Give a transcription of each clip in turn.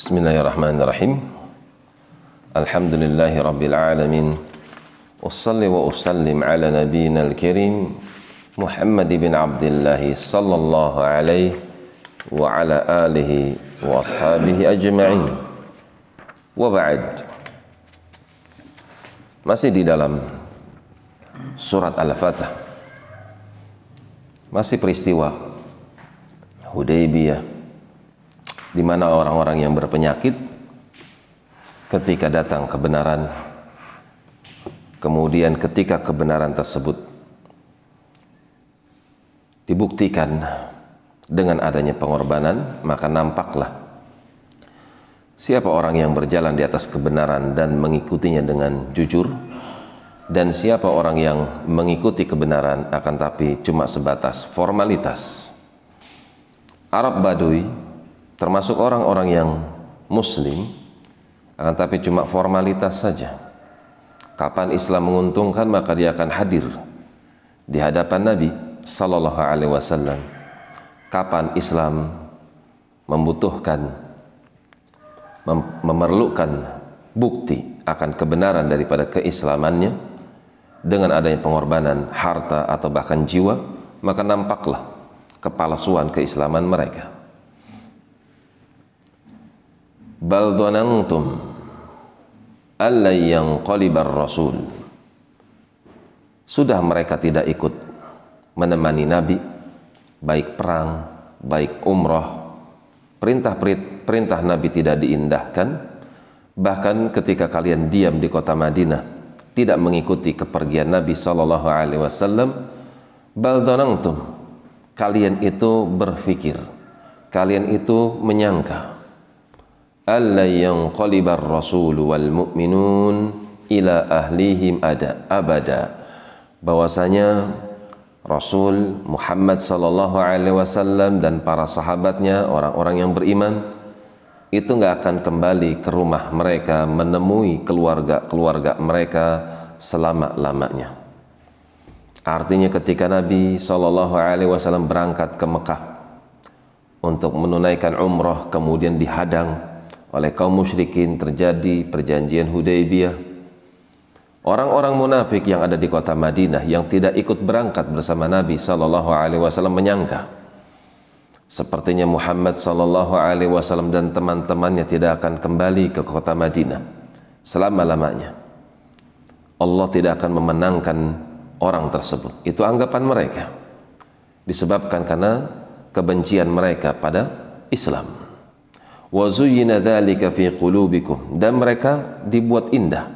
بسم الله الرحمن الرحيم الحمد لله رب العالمين وصلي وسلم على نبينا الكريم محمد بن عبد الله صلى الله عليه وعلى آله وأصحابه أجمعين وبعد masih di dalam surat Al-Fatah masih peristiwa Hudaybiyah. Di mana orang-orang yang berpenyakit ketika datang kebenaran kemudian ketika kebenaran tersebut dibuktikan dengan adanya pengorbanan maka nampaklah siapa orang yang berjalan di atas kebenaran dan mengikutinya dengan jujur dan siapa orang yang mengikuti kebenaran akan tapi cuma sebatas formalitas. Arab Badui termasuk orang-orang yang muslim akan tapi cuma formalitas saja. Kapan Islam menguntungkan maka dia akan hadir di hadapan Nabi sallallahu alaihi wasallam. Kapan Islam membutuhkan mem memerlukan bukti akan kebenaran daripada keislamannya dengan adanya pengorbanan harta atau bahkan jiwa maka nampaklah kepalsuan keislaman mereka bal dhanantum alla yanqalibar rasul. Sudah mereka tidak ikut menemani nabi baik perang baik umroh perintah perintah nabi tidak diindahkan. Bahkan ketika kalian diam di kota Madinah tidak mengikuti kepergian nabi sallallahu alaihi wasallam bal kalian itu berfikir kalian itu menyangka alla yanqalibar rasul wal mu'minun ila ahlihim ada abada bahwasanya Rasul Muhammad sallallahu alaihi wasallam dan para sahabatnya orang-orang yang beriman itu nggak akan kembali ke rumah mereka menemui keluarga-keluarga mereka selama-lamanya. Artinya ketika Nabi Shallallahu Alaihi Wasallam berangkat ke Mekah untuk menunaikan umroh kemudian dihadang oleh kaum musyrikin terjadi perjanjian Hudaybiyah. Orang-orang munafik yang ada di kota Madinah yang tidak ikut berangkat bersama Nabi sallallahu alaihi wasallam menyangka sepertinya Muhammad sallallahu alaihi wasallam dan teman-temannya tidak akan kembali ke kota Madinah selama-lamanya. Allah tidak akan memenangkan orang tersebut. Itu anggapan mereka. Disebabkan karena kebencian mereka pada Islam wa zuyyina dzalika fi qulubikum. Dan mereka dibuat indah.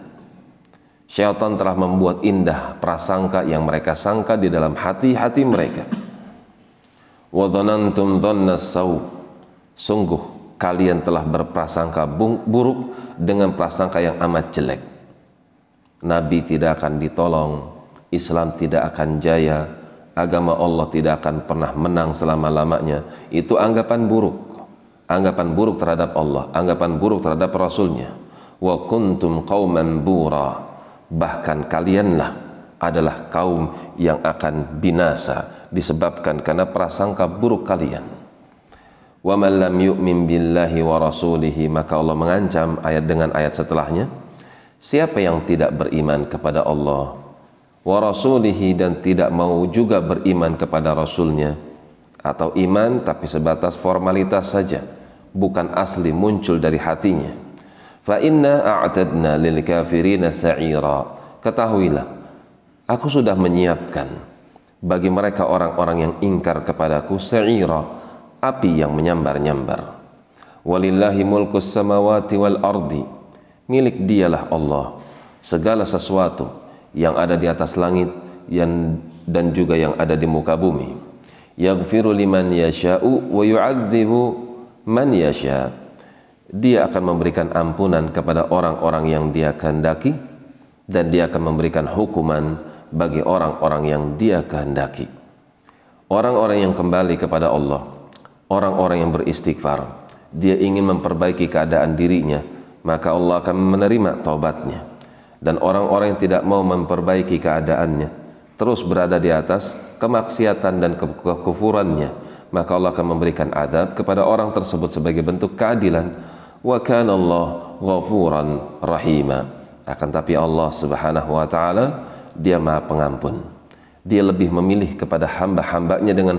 Syaitan telah membuat indah prasangka yang mereka sangka di dalam hati-hati mereka. Wa dhanantum sungguh kalian telah berprasangka buruk dengan prasangka yang amat jelek. Nabi tidak akan ditolong Islam tidak akan jaya agama Allah tidak akan pernah menang selama-lamanya. Itu anggapan buruk anggapan buruk terhadap Allah, anggapan buruk terhadap Rasulnya. Wa kuntum qauman bura. Bahkan kalianlah adalah kaum yang akan binasa disebabkan karena prasangka buruk kalian. Wa man lam yu'min billahi wa rasulihi maka Allah mengancam ayat dengan ayat setelahnya siapa yang tidak beriman kepada Allah wa rasulihi dan tidak mau juga beriman kepada rasulnya atau iman tapi sebatas formalitas saja. Bukan asli muncul dari hatinya. Fa inna a'tadna lil kafirina sa'ira. Ketahuilah aku sudah menyiapkan bagi mereka orang-orang yang ingkar kepadaku sa'ira api yang menyambar-nyambar. Walillahi mulkus samawati wal ardi. Milik dialah Allah. Segala sesuatu yang ada di atas langit yang dan juga yang ada di muka bumi yaghfiru liman yasha'u wa yu'adzibu man yasha. Dia akan memberikan ampunan kepada orang-orang yang dia kehendaki dan dia akan memberikan hukuman bagi orang-orang yang dia kehendaki. Orang-orang yang kembali kepada Allah orang-orang yang beristighfar dia ingin memperbaiki keadaan dirinya maka Allah akan menerima taubatnya. Dan orang-orang yang tidak mau memperbaiki keadaannya terus berada di atas kemaksiatan dan ke kekufurannya maka Allah akan memberikan adab kepada orang tersebut sebagai bentuk keadilan. Wa kana Allah ghafuran rahima. Akan tapi Allah Subhanahu wa taala dia Maha Pengampun. Dia lebih memilih kepada hamba-hambanya dengan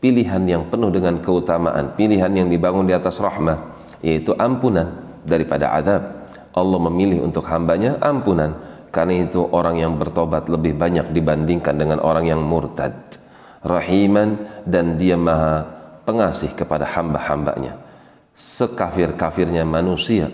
pilihan yang penuh dengan keutamaan pilihan yang dibangun di atas rahmah yaitu ampunan daripada azab Allah memilih untuk hambanya ampunan karena itu orang yang bertobat lebih banyak dibandingkan dengan orang yang murtad. Rahiman dan dia maha pengasih kepada hamba-hambanya. Sekafir-kafirnya manusia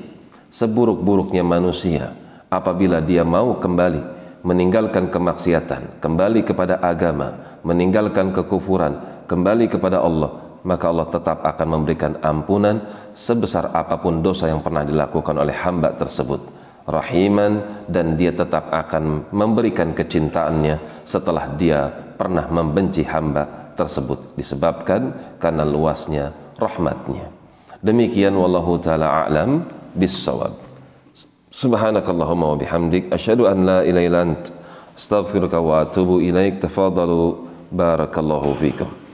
seburuk-buruknya manusia apabila dia mau kembali meninggalkan kemaksiatan kembali kepada agama meninggalkan kekufuran kembali kepada Allah maka Allah tetap akan memberikan ampunan sebesar apa pun dosa yang pernah dilakukan oleh hamba tersebut rahiman dan dia tetap akan memberikan kecintaannya setelah dia pernah membenci hamba tersebut disebabkan karena luasnya rahmatnya. Demikian wallahu taala a'lam bissawab. Subhanakallahumma wa bihamdik asyhadu an la ilaha illa ant astaghfiruka wa atubu ilaik tafadalu barakallahu fikum